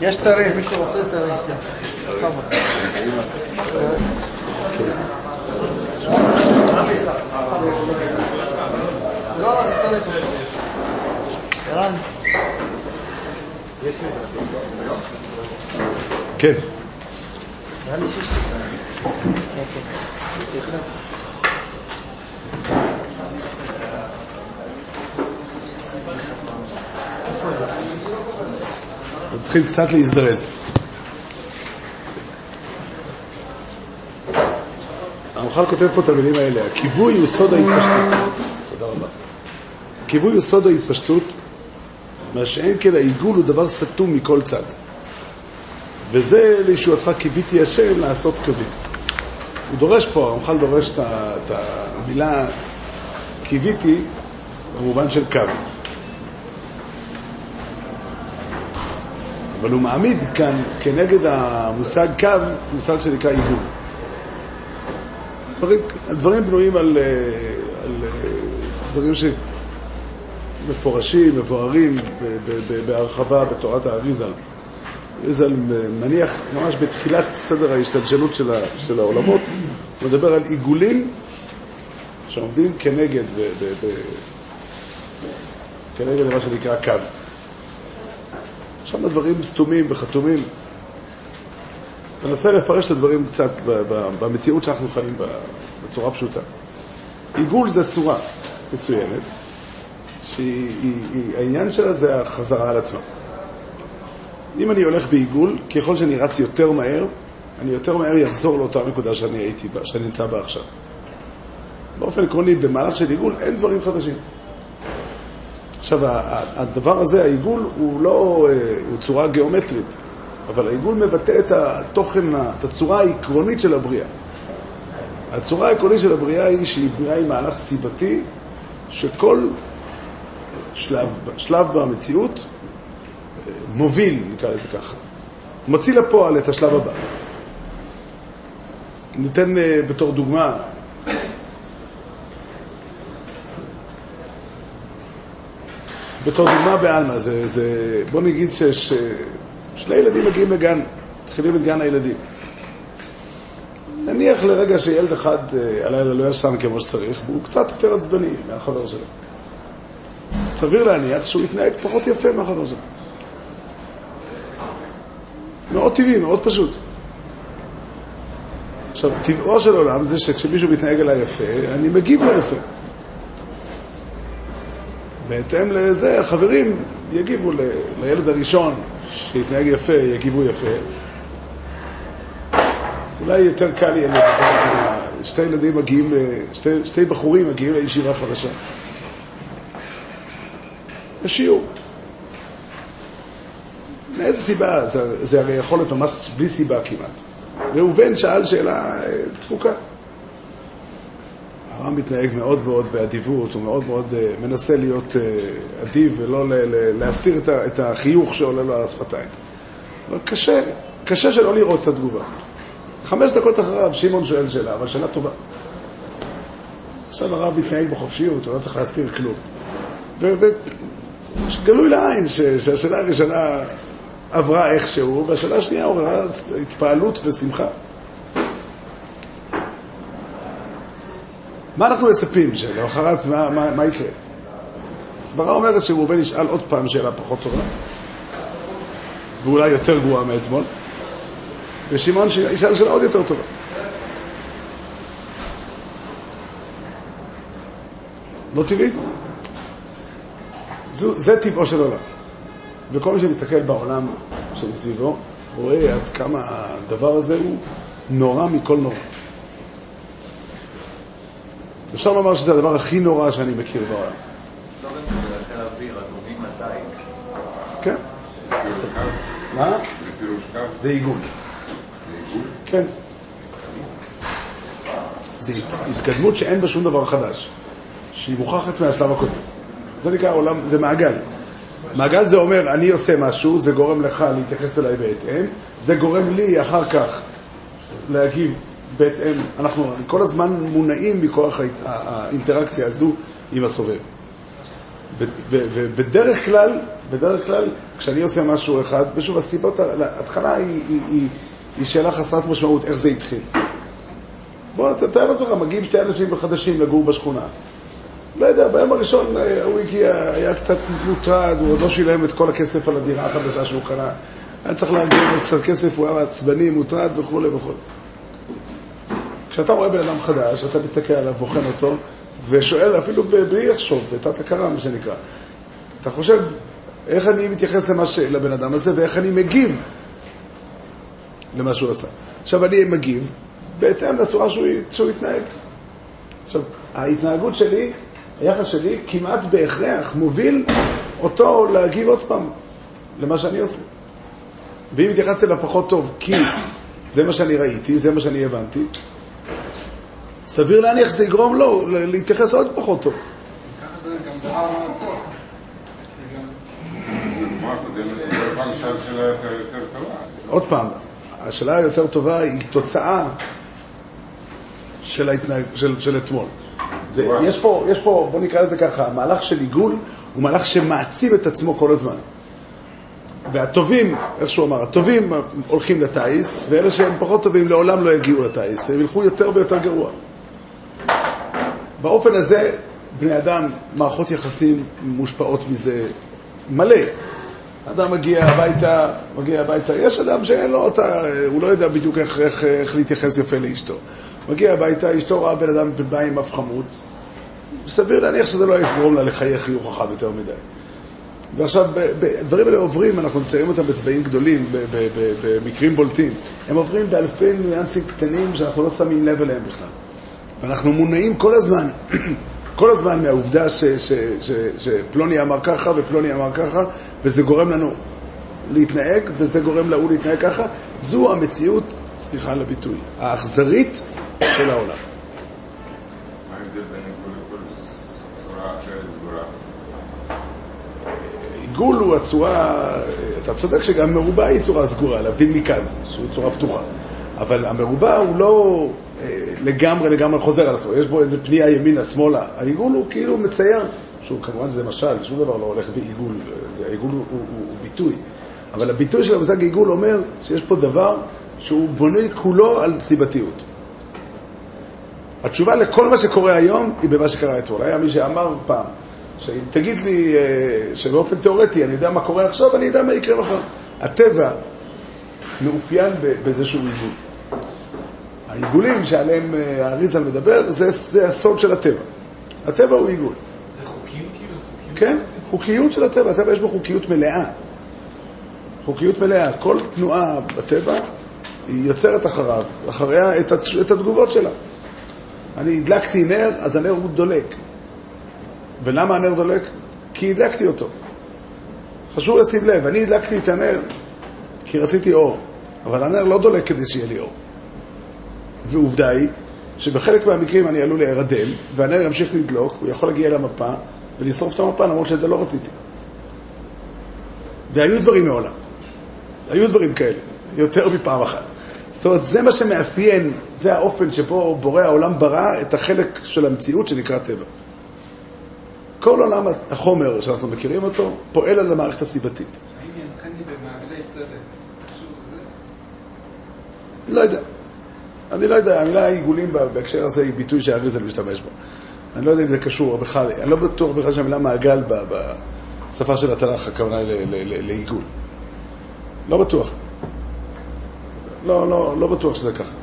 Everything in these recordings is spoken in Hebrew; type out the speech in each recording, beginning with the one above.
יש תאריך, מי שרוצה תאריך. לא, זה תאריך. ערן. כן. נראה לי שיש לי אוקיי. צריכים קצת להזדרז. הרמח"ל כותב פה את המילים האלה, הכיווי הוא סוד ההתפשטות. תודה רבה. הכיווי הוא סוד ההתפשטות, מה שאין כן העיגול הוא דבר סתום מכל צד. וזה לישועתך קיוויתי השם לעשות קווים. הוא דורש פה, הרמח"ל דורש את המילה קיוויתי במובן של קו. אבל הוא מעמיד כאן כנגד המושג קו, מושג שנקרא עיגול. דברים, הדברים בנויים על, אה, על אה, דברים שמפורשים, מבוארים בהרחבה בתורת האריזל. אריזל מניח ממש בתחילת סדר ההשתלשלות של, של העולמות, הוא מדבר על עיגולים שעומדים כנגד, ב, ב, ב, כנגד מה שנקרא קו. שם הדברים סתומים וחתומים. ננסה לפרש את הדברים קצת במציאות שאנחנו חיים בה, בצורה פשוטה. עיגול זה צורה מסוימת, שהעניין שלה זה החזרה על עצמה. אם אני הולך בעיגול, ככל שאני רץ יותר מהר, אני יותר מהר אחזור לאותה נקודה שאני הייתי בה, שאני נמצא בה עכשיו. באופן עקרוני, במהלך של עיגול אין דברים חדשים. עכשיו, הדבר הזה, העיגול, הוא לא, אה, הוא צורה גיאומטרית, אבל העיגול מבטא את התוכן, את הצורה העקרונית של הבריאה. הצורה העקרונית של הבריאה היא שהיא בנויה עם מהלך סיבתי, שכל שלב, שלב במציאות אה, מוביל, נקרא לזה ככה, מוציא לפועל את השלב הבא. ניתן אה, בתור דוגמה, בתור דוגמה בעלמא, זה, זה, בוא נגיד שיש אה, שני ילדים מגיעים לגן, מתחילים את גן הילדים. נניח לרגע שילד אחד אה, הלילה לא ישן כמו שצריך, והוא קצת יותר עצבני מהחבר שלו. סביר להניח שהוא יתנהג פחות יפה מהחבר שלו. מאוד טבעי, מאוד פשוט. עכשיו, טבעו של עולם זה שכשמישהו מתנהג אליי יפה, אני מגיב לו יפה. בהתאם לזה, החברים יגיבו ל- לילד הראשון שיתנהג יפה, יגיבו יפה. אולי יותר קל יהיה לדבר, שתי ילדים מגיעים, שתי, שתי בחורים מגיעים לישיבה חדשה. לשיעור. מאיזה סיבה? זה, זה הרי יכול להיות ממש בלי סיבה כמעט. ראובן שאל שאלה אה, תפוקה. הרם מתנהג מאוד מאוד באדיבות, הוא מאוד מאוד אה, מנסה להיות אה, אדיב ולא להסתיר את החיוך שעולה לו על השפתיים. אבל קשה, קשה שלא לראות את התגובה. חמש דקות אחריו שמעון שואל שאלה, אבל שאלה טובה. עכשיו הרב מתנהג בחופשיות, הוא לא צריך להסתיר כלום. וגלוי לעין ש- שהשאלה הראשונה עברה איכשהו, והשאלה השנייה עוררה התפעלות ושמחה. מה אנחנו מצפים? שלאחרת מה, מה, מה יקרה? הסברה אומרת שראובן ישאל עוד פעם שאלה פחות טובה, ואולי יותר גרועה מאתמול, ושמעון ישאל שאלה עוד יותר טובה. לא טבעי? זו, זה טבעו של עולם. וכל מי שמסתכל בעולם שמסביבו, רואה עד כמה הדבר הזה הוא נורא מכל נורא. אפשר לומר שזה הדבר הכי נורא שאני מכיר בעולם. כן. מה? זה עיגול. כן. זה הת- התקדמות שאין בה שום דבר חדש, שהיא מוכחת מהשלב הקודם. זה נקרא עולם, זה מעגל. מעגל זה אומר, אני עושה משהו, זה גורם לך להתייחס אליי בהתאם, זה גורם לי אחר כך להגיב בהתאם. אנחנו כל הזמן מונעים מכוח האינטראקציה הזו עם הסובב. ובדרך כלל, בדרך כלל, כשאני עושה משהו אחד, ושוב, הסיבות, ההתחלה היא, היא, היא, היא שאלה חסרת משמעות, איך זה התחיל. בוא, תתאר לעצמך, מגיעים שתי אנשים חדשים לגור בשכונה. לא יודע, ביום הראשון אה, הוא הגיע, היה קצת מוטרד, הוא עוד לא שילם את כל הכסף על הדירה החדשה שהוא קנה. היה צריך לארגן עוד קצת כסף, הוא היה עצבני, מוטרד וכולי וכולי. כשאתה רואה בן אדם חדש, אתה מסתכל עליו, בוחן אותו, ושואל אפילו בלי לחשוב, בתת הכרה, מה שנקרא. אתה חושב, איך אני מתייחס למה ש... לבן אדם הזה, ואיך אני מגיב למה שהוא עשה. עכשיו, אני מגיב בהתאם לצורה שהוא, שהוא התנהג. עכשיו, ההתנהגות שלי, היחס שלי, כמעט בהכרח מוביל אותו להגיב עוד פעם למה שאני עושה. ואם התייחסתי אליו פחות טוב, כי זה מה שאני ראיתי, זה מה שאני הבנתי, סביר להניח שזה יגרום לו להתייחס עוד פחות טוב. עוד פעם, השאלה היותר טובה היא תוצאה של, ההתנהג, של, של אתמול. זה. יש, פה, יש פה, בוא נקרא לזה ככה, המהלך של עיגול הוא מהלך שמעצים את עצמו כל הזמן. והטובים, איך שהוא אמר, הטובים הולכים לטיס, ואלה שהם פחות טובים לעולם לא יגיעו לטיס, הם ילכו יותר ויותר גרוע. באופן הזה, בני אדם, מערכות יחסים מושפעות מזה מלא. אדם מגיע הביתה, מגיע הביתה, יש אדם שאין לו אותה, הוא לא יודע בדיוק איך, איך, איך להתייחס יפה לאשתו. מגיע הביתה, אשתו רואה בן אדם בא עם אף חמוץ, סביר להניח שזה לא יגרום לה לחייך חיוך חכם יותר מדי. ועכשיו, הדברים האלה עוברים, אנחנו מציירים אותם בצבעים גדולים, במקרים בולטים. הם עוברים באלפי ניואנסים קטנים שאנחנו לא שמים לב אליהם בכלל. ואנחנו מונעים כל הזמן, כל הזמן מהעובדה ש, ש, ש, שפלוני אמר ככה ופלוני אמר ככה, וזה גורם לנו להתנהג, וזה גורם להוא להתנהג ככה. זו המציאות, סליחה על הביטוי, האכזרית של העולם. עיגול הוא הצורה, אתה צודק שגם מרובע היא צורה סגורה, להבדיל מכאן, שהוא צורה פתוחה. אבל המרובע הוא לא לגמרי לגמרי חוזר על עצמו, יש בו איזה פנייה ימינה, שמאלה. העיגול הוא כאילו מצייר, שוב, כמובן זה משל, שום דבר לא הולך בעיגול, העיגול הוא, הוא, הוא, הוא ביטוי. אבל הביטוי של המושג עיגול אומר שיש פה דבר שהוא בנוי כולו על סיבתיות. התשובה לכל מה שקורה היום היא במה שקרה אתמול. היה מי שאמר פעם, שאם תגיד לי אה, שבאופן תיאורטי אני יודע מה קורה עכשיו, אני יודע מה יקרה מחר. הטבע מאופיין באיזשהו עיגול. העיגולים שעליהם אה, האריזל מדבר, זה, זה הסוד של הטבע. הטבע הוא עיגול. זה חוקים כאילו? כן, חוקיות של הטבע, הטבע יש בו חוקיות מלאה. חוקיות מלאה. כל תנועה בטבע היא יוצרת אחריו, אחריה את, התש- את התגובות שלה. אני הדלקתי נר, אז הנר הוא דולק. ולמה הנר דולק? כי הדלקתי אותו. חשוב לשים לב, אני הדלקתי את הנר כי רציתי אור, אבל הנר לא דולק כדי שיהיה לי אור. ועובדה היא שבחלק מהמקרים אני עלול להירדם, והנר ימשיך לדלוק, הוא יכול להגיע למפה ולשרוף את המפה למרות שאת זה לא רציתי. והיו דברים מעולם. היו דברים כאלה, יותר מפעם אחת. זאת אומרת, זה מה שמאפיין, זה האופן שבו בורא העולם ברא את החלק של המציאות שנקרא טבע. כל עולם החומר שאנחנו מכירים אותו פועל על המערכת הסיבתית. האם ינחני במעגלי צדק? לא יודע. אני לא יודע, המילה עיגולים בהקשר הזה היא ביטוי שהאריזל משתמש בו. אני לא יודע אם זה קשור בכלל, אני לא בטוח בכלל שהמילה מעגל בשפה של התנ"ך הכוונה לעיגול. לא בטוח. לא, לא, לא בטוח שזה ככה.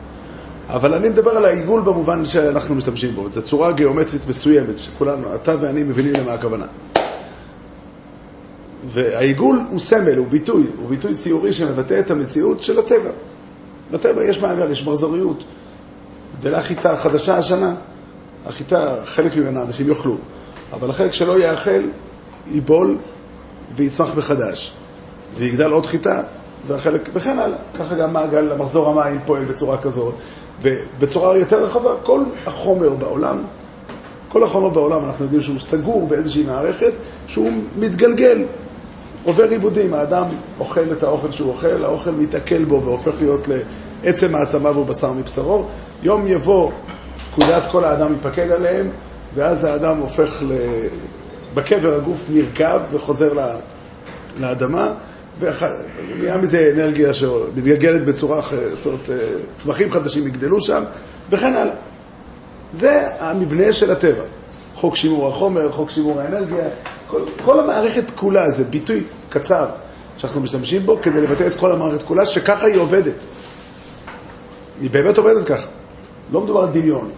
אבל אני מדבר על העיגול במובן שאנחנו משתמשים בו. זו צורה גיאומטרית מסוימת, שכולנו, אתה ואני מבינים למה הכוונה. והעיגול הוא סמל, הוא ביטוי, הוא ביטוי ציורי שמבטא את המציאות של הטבע. בטבע יש מעגל, יש מחזוריות. גדלה חיטה חדשה השנה, החיטה, חלק ממנה אנשים יאכלו, אבל החלק שלא יאכל, ייבול ויצמח מחדש. ויגדל עוד חיטה, והחלק, וכן הלאה. ככה גם מעגל, מחזור המים פועל בצורה כזאת. ובצורה יותר רחבה, כל החומר בעולם, כל החומר בעולם, אנחנו יודעים שהוא סגור באיזושהי מערכת, שהוא מתגלגל, עובר עיבודים. האדם אוכל את האוכל שהוא אוכל, האוכל מתעכל בו והופך להיות לעצם העצמיו ובשר מבשרו. יום יבוא, פקודת כל האדם ייפקד עליהם, ואז האדם הופך ל... בקבר הגוף נרקב וחוזר לאדמה, ונהיה מזה אנרגיה שמתגלגלת בצורה זאת אומרת, אה, צמחים חדשים יגדלו שם, וכן הלאה. זה המבנה של הטבע. חוק שימור החומר, חוק שימור האנרגיה, כל, כל המערכת כולה זה ביטוי קצר שאנחנו משתמשים בו כדי לבטא את כל המערכת כולה, שככה היא עובדת. היא באמת עובדת ככה. לא מדובר על דמיון,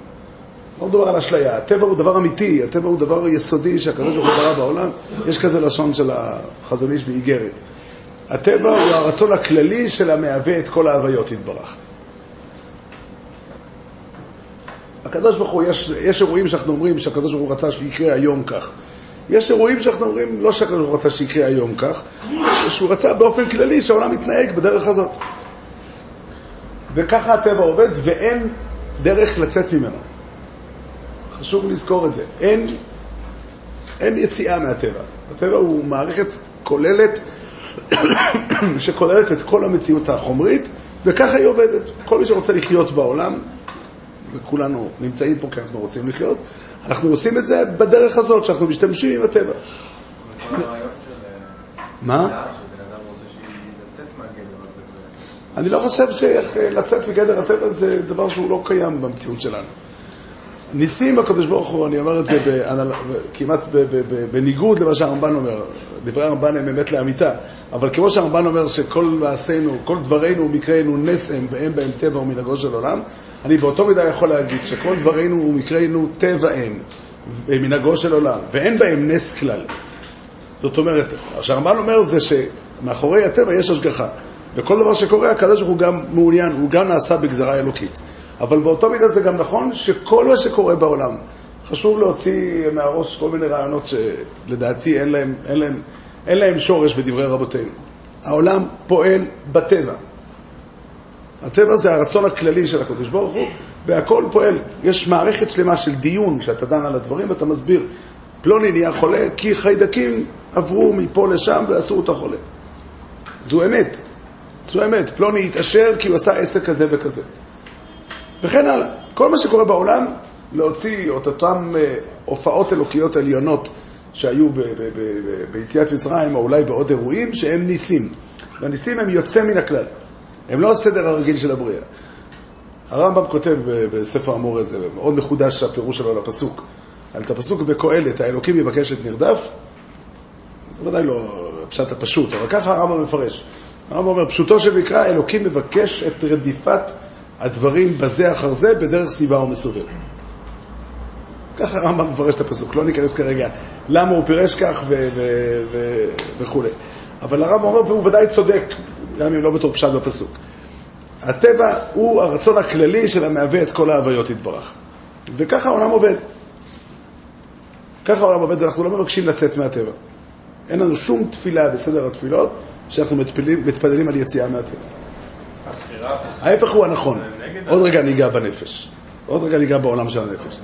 לא מדובר על אשליה. הטבע הוא דבר אמיתי, הטבע הוא דבר יסודי שהקדוש ברוך הוא ברא בעולם. יש כזה לשון של החזון איש באיגרת. הטבע הוא הרצון הכללי של המהווה את כל ההוויות יתברך. הקדוש ברוך הוא, יש, יש אירועים שאנחנו אומרים שהקדוש ברוך הוא רצה שיקרה היום כך. יש אירועים שאנחנו אומרים לא שהקדוש ברוך הוא רצה שיקרה היום כך, שהוא רצה באופן כללי שהעולם יתנהג בדרך הזאת. וככה הטבע עובד ואין דרך לצאת ממנו. חשוב לזכור את זה. אין, אין יציאה מהטבע. הטבע הוא מערכת כוללת, שכוללת את כל המציאות החומרית, וככה היא עובדת. כל מי שרוצה לחיות בעולם, וכולנו נמצאים פה כי אנחנו רוצים לחיות, אנחנו עושים את זה בדרך הזאת, שאנחנו משתמשים עם הטבע. אה, מה? אני לא חושב שלצאת מגדר הטבע זה דבר שהוא לא קיים במציאות שלנו. ניסים הקדוש ברוך הוא, אני אומר את זה באנל... כמעט בניגוד למה שהרמב"ן אומר, דברי הרמב"ן הם אמת לאמיתה, אבל כמו שהרמב"ן אומר שכל מעשינו, כל דברינו ומקראנו נס הם ואין בהם טבע ומנהגו של עולם, אני באותו מידה יכול להגיד שכל דברינו ומקראנו טבע הם ומנהגו של עולם, ואין בהם נס כלל. זאת אומרת, שהרמב"ן אומר זה שמאחורי הטבע יש השגחה. וכל דבר שקורה, הקדוש ברוך הוא גם מעוניין, הוא גם נעשה בגזרה אלוקית. אבל באותו מידה זה גם נכון שכל מה שקורה בעולם, חשוב להוציא מהראש כל מיני רעיונות שלדעתי אין להם, אין להם, אין להם שורש בדברי רבותינו. העולם פועל בטבע. הטבע זה הרצון הכללי של הקדוש ברוך הוא, והכל פועל. יש מערכת שלמה של דיון, כשאתה דן על הדברים ואתה מסביר. פלוני נהיה חולה כי חיידקים עברו מפה לשם ועשו אותו חולה. זו אמת. זו אמת. פלוני התעשר כי הוא עשה עסק כזה וכזה. וכן הלאה. כל מה שקורה בעולם, להוציא את אותן אה, הופעות אלוקיות עליונות שהיו ביציאת מצרים, או אולי בעוד אירועים, שהם ניסים. והניסים הם יוצא מן הכלל. הם לא הסדר הרגיל של הבריאה. הרמב"ם כותב בספר המורה, זה מאוד מחודש הפירוש שלו לפסוק. על את הפסוק בקהלת, האלוקים יבקש את נרדף, זה ודאי לא הפשט הפשוט, אבל ככה הרמב"ם מפרש. הרמב"ם אומר, פשוטו של מקרא, אלוקים מבקש את רדיפת הדברים בזה אחר זה בדרך סיבה ומסובב. ככה הרמב"ם מפרש את הפסוק, לא ניכנס כרגע למה הוא פירש כך ו- ו- ו- וכולי. אבל הרמב"ם אומר, והוא ודאי צודק, גם אם לא בתור פשט בפסוק. הטבע הוא הרצון הכללי של המהווה את כל ההוויות יתברך. וככה העולם עובד. ככה העולם עובד, אנחנו לא מבקשים לצאת מהטבע. אין לנו שום תפילה בסדר התפילות שאנחנו מתפללים, מתפללים על יציאה מהטבע. ההפך הוא הנכון. עוד רגע ניגע בנפש. עוד רגע ניגע בעולם של הנפש.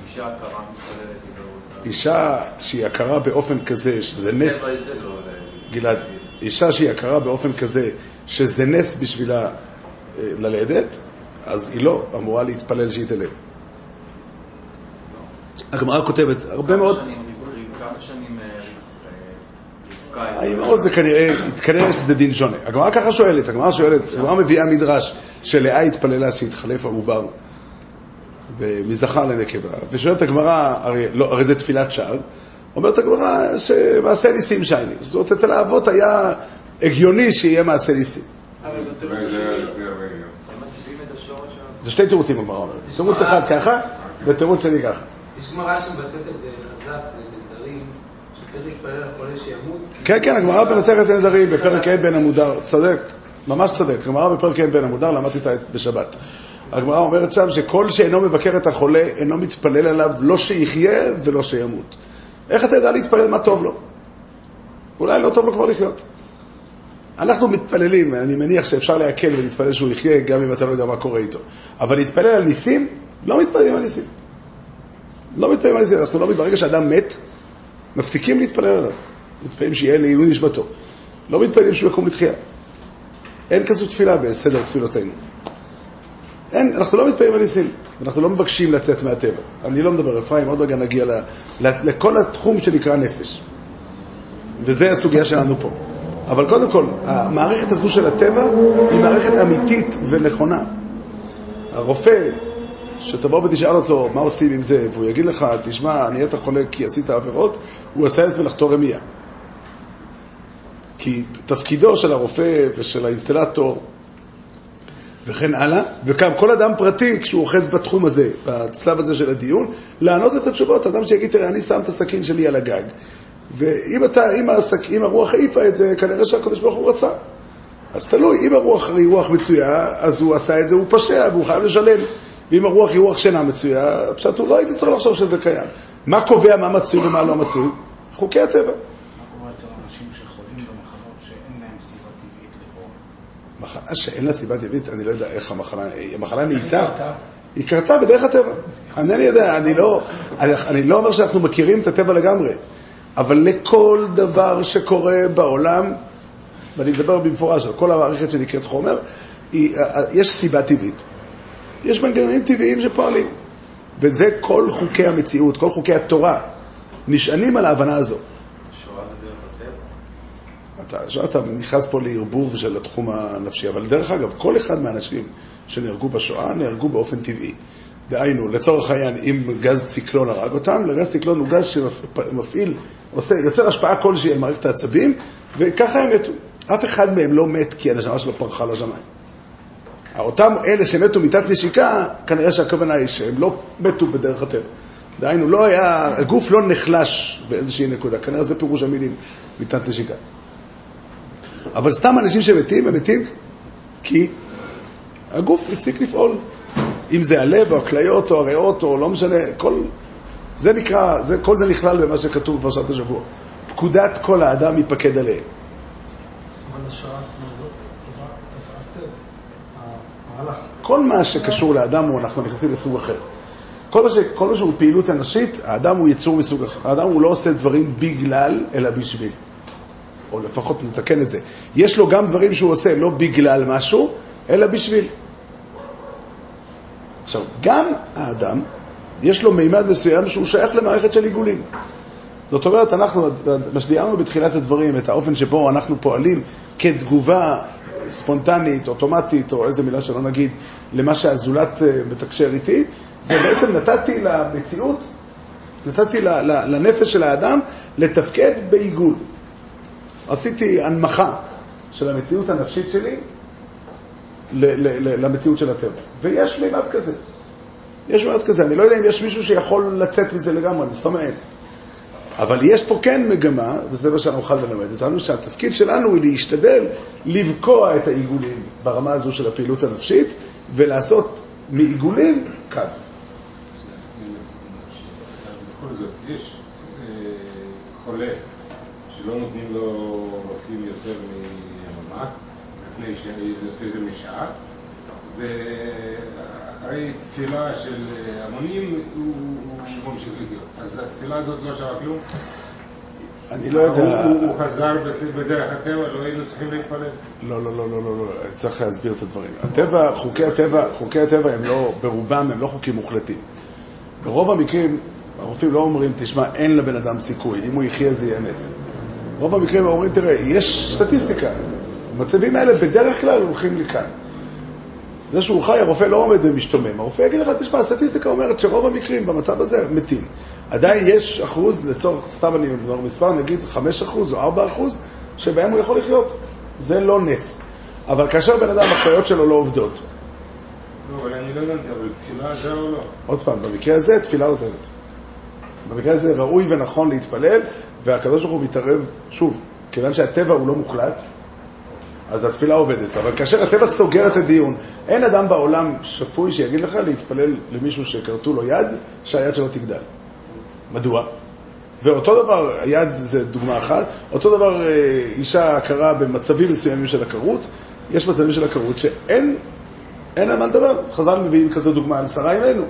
אישה לא שהיא הכרה באופן כזה, שזה נס, לא... גלעד, אישה שהיא הכרה באופן כזה, שזה נס בשבילה אה, ללדת, אז היא לא אמורה להתפלל שהיא תלד. הגמרא כותבת, הרבה מאוד, אה. האימהות זה כנראה, כנראה שזה דין שונה. הגמרא ככה שואלת, הגמרא שואלת, הגמרא מביאה מדרש שלאה התפללה שהתחלף העובר מזכר לנקבה, ושואלת הגמרא, הרי, לא, הרי זה תפילת שער, אומרת הגמרא שמעשה ניסים שייני. זאת אומרת, אצל האבות היה הגיוני שיהיה מעשה ניסים. זה שתי תירוצים הגמרא אומרת. תירוץ אחד ככה, ותירוץ שני ככה. יש גמרא שמבטאת את זה חזק, זה נדרים, שצריך להתפלל על חולה שימות. כן, כן, הגמרא במסכת נדרים, בפרק ה' בן עמודר, צודק, ממש צודק, הגמרא בפרק ה' בן עמודר, למדתי אותה בשבת. הגמרא אומרת שם שכל שאינו מבקר את החולה, אינו מתפלל עליו לא שיחיה ולא שימות. איך אתה יודע להתפלל מה טוב לו? אולי לא טוב לו כבר לחיות. אנחנו מתפללים, אני מניח שאפשר להקל ולהתפלל שהוא יחיה גם אם אתה לא יודע מה קורה איתו. אבל להתפלל על ניסים, לא מתפללים על ניסים. לא מתפללים על ניסים, אנחנו לא, ברגע שאדם מת, מפסיקים להתפלל עליו. מתפללים שיהיה לעילוי נשמתו. לא מתפללים שהוא יקום לתחייה. אין כזו תפילה בסדר תפילותינו. אין, אנחנו לא מתפללים על ניסים. אנחנו לא מבקשים לצאת מהטבע. אני לא מדבר, אפרים, עוד רגע נגיע ל, ל, לכל התחום שנקרא נפש. וזה הסוגיה שלנו פה. אבל קודם כל, המערכת הזו של הטבע היא מערכת אמיתית ונכונה. הרופא, שתבוא ותשאל אותו מה עושים עם זה, והוא יגיד לך, תשמע, נהיית חולה כי עשית עבירות, הוא עשה את מלאכתו רמייה. כי תפקידו של הרופא ושל האינסטלטור וכן הלאה, וגם כל אדם פרטי, כשהוא אוחז בתחום הזה, בשלב הזה של הדיון, לענות את התשובות. אדם שיגיד, תראה, אני שם את הסכין שלי על הגג, ואם אתה, אם, הסק, אם הרוח העיפה את זה, כנראה שהקדוש ברוך הוא רצה. אז תלוי, אם הרוח היא רוח מצויה, אז הוא עשה את זה, הוא פושע, והוא חייב לשלם. ואם הרוח היא רוח שאינה מצויה, פשוט הוא לא הייתי צריך לחשוב שזה קיים. מה קובע מה מצוי ומה לא מצוי? חוקי הטבע. מה קורה אצל אנשים שחולים במחלות שאין להם סיבה טבעית לכאורה? מחלה שאין לה סיבה טבעית, אני לא יודע איך המחלה, המחלה נהייתה? היא קרתה בדרך הטבע. אינני יודע, אני לא, אני, אני לא אומר שאנחנו מכירים את הטבע לגמרי, אבל לכל דבר שקורה בעולם, ואני מדבר במפורש על כל המערכת שנקראת חומר, יש סיבה טבעית. יש מנגנונים טבעיים שפועלים. וזה כל חוקי המציאות, כל חוקי התורה, נשענים על ההבנה הזו. שואה זה דרך הטבע? אתה, אתה נכנס פה לערבוב של התחום הנפשי, אבל דרך אגב, כל אחד מהאנשים שנהרגו בשואה נהרגו באופן טבעי. דהיינו, לצורך העניין, אם גז ציקלון הרג אותם, לגז ציקלון הוא גז שמפעיל, עושה, יוצר השפעה כלשהי על מערכת העצבים, וככה הם מתו. אף אחד מהם לא מת כי הנשמה שלו פרחה לשמיים. אותם אלה שמתו מיתת נשיקה, כנראה שהכוונה היא שהם לא מתו בדרך הטבע. דהיינו, לא היה, הגוף לא נחלש באיזושהי נקודה, כנראה זה פירוש המילים, מיתת נשיקה. אבל סתם אנשים שמתים, הם מתים כי הגוף הפסיק לפעול. אם זה הלב או הכליות או הריאות או לא משנה, כל זה נקרא, זה, כל זה נכלל במה שכתוב בפרשת השבוע. פקודת כל האדם ייפקד עליהם. לא. המהלך. כל מה שקשור לאדם, הוא- אנחנו נכנסים לסוג אחר. כל מה, ש, כל מה שהוא פעילות אנושית, האדם הוא יצור מסוג אחר. האדם הוא לא עושה דברים בגלל, אלא בשביל. או לפחות נתקן את זה. יש לו גם דברים שהוא עושה לא בגלל משהו, אלא בשביל. עכשיו, גם האדם, יש לו מימד מסוים שהוא שייך למערכת של עיגולים. זאת אומרת, אנחנו, מה שדיברנו בתחילת הדברים, את האופן שבו אנחנו פועלים כתגובה ספונטנית, אוטומטית, או איזה מילה שלא נגיד, למה שהזולת אה, מתקשר איתי, זה בעצם נתתי למציאות, נתתי לנפש של האדם לתפקד בעיגול. עשיתי הנמכה של המציאות הנפשית שלי למציאות של הטבע. ויש מימד כזה. יש מימד כזה. אני לא יודע אם יש מישהו שיכול לצאת מזה לגמרי, מסתובב אין. אבל יש פה כן מגמה, וזה מה שנוכל ללמד אותנו, שהתפקיד שלנו הוא להשתדל לבקוע את העיגולים ברמה הזו של הפעילות הנפשית, ולעשות מעיגולים קו. זאת, אה, שלא נותנים לו רופאים יותר מיממה, לפני ש... יותר משעה, ואחרי תפילה של המונים הוא הוא ממשיך לחיות. אז התפילה הזאת לא שווה כלום? אני לא יודע... הוא חזר בדרך הטבע, לא היינו צריכים להתפלל? לא, לא, לא, לא, לא, לא, צריך להסביר את הדברים. הטבע, חוקי הטבע, חוקי הטבע הם לא, ברובם הם לא חוקים מוחלטים. ברוב המקרים, הרופאים לא אומרים, תשמע, אין לבן אדם סיכוי, אם הוא יחיה זה יהיה נס. ברוב המקרים אומרים, תראה, יש סטטיסטיקה, במצבים האלה בדרך כלל הולכים לכאן. זה שהוא חי, הרופא לא עומד ומשתומם. הרופא יגיד לך, תשמע, הסטטיסטיקה אומרת שרוב המקרים במצב הזה מתים. עדיין יש אחוז, לצורך, סתם אני אומר מספר, נגיד 5 אחוז או 4 אחוז, שבהם הוא יכול לחיות. זה לא נס. אבל כאשר בן אדם, הכליות שלו לא עובדות, לא, אבל אני לא הבנתי, אבל תפילה זה או לא? עוד פעם, במקרה הזה תפילה עוזרת. במקרה הזה ראוי ונכון להתפלל, והקדוש ברוך הוא מתערב, שוב, כיוון שהטבע הוא לא מוחלט, אז התפילה עובדת. אבל כאשר הטבע סוגר את הדיון, אין אדם בעולם שפוי שיגיד לך להתפלל למישהו שכרתו לו יד, שהיד שלו תגדל. מדוע? ואותו דבר, היד זה דוגמה אחת, אותו דבר אה, אישה עקרה במצבים מסוימים של עקרות, יש מצבים של עקרות שאין אין על מה לדבר. חז"ל מביאים כזו דוגמה על שרה אימנו,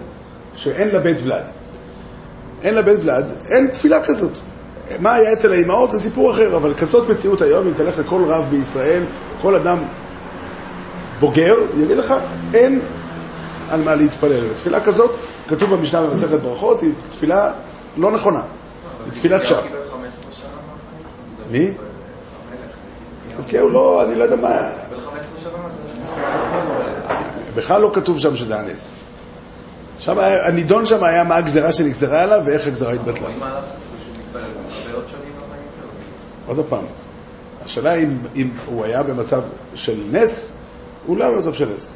שאין לה בית ולד. אין לה בית ולד, אין תפילה כזאת. מה היה אצל האימהות זה סיפור אחר, אבל כזאת מציאות היום, אם תלך לכל רב בישראל, כל אדם בוגר, יגיד לך, אין על מה להתפלל. ותפילה כזאת, כתוב במשנה במסכת ברכות, היא תפילה לא נכונה. היא תפילת שווא. מי? חזקיהו לא, אני לא יודע מה... בן 15 שנה? בכלל לא כתוב שם שזה. שם היה- הנידון שם היה מה הגזרה שנגזרה עליו ואיך הגזרה התבטלה. רואים עליו שהוא מתפלל הרבה עוד שנים בחיים שלו. עוד פעם, השאלה אם, אם הוא היה במצב של נס, הוא לא היה במצב של נס.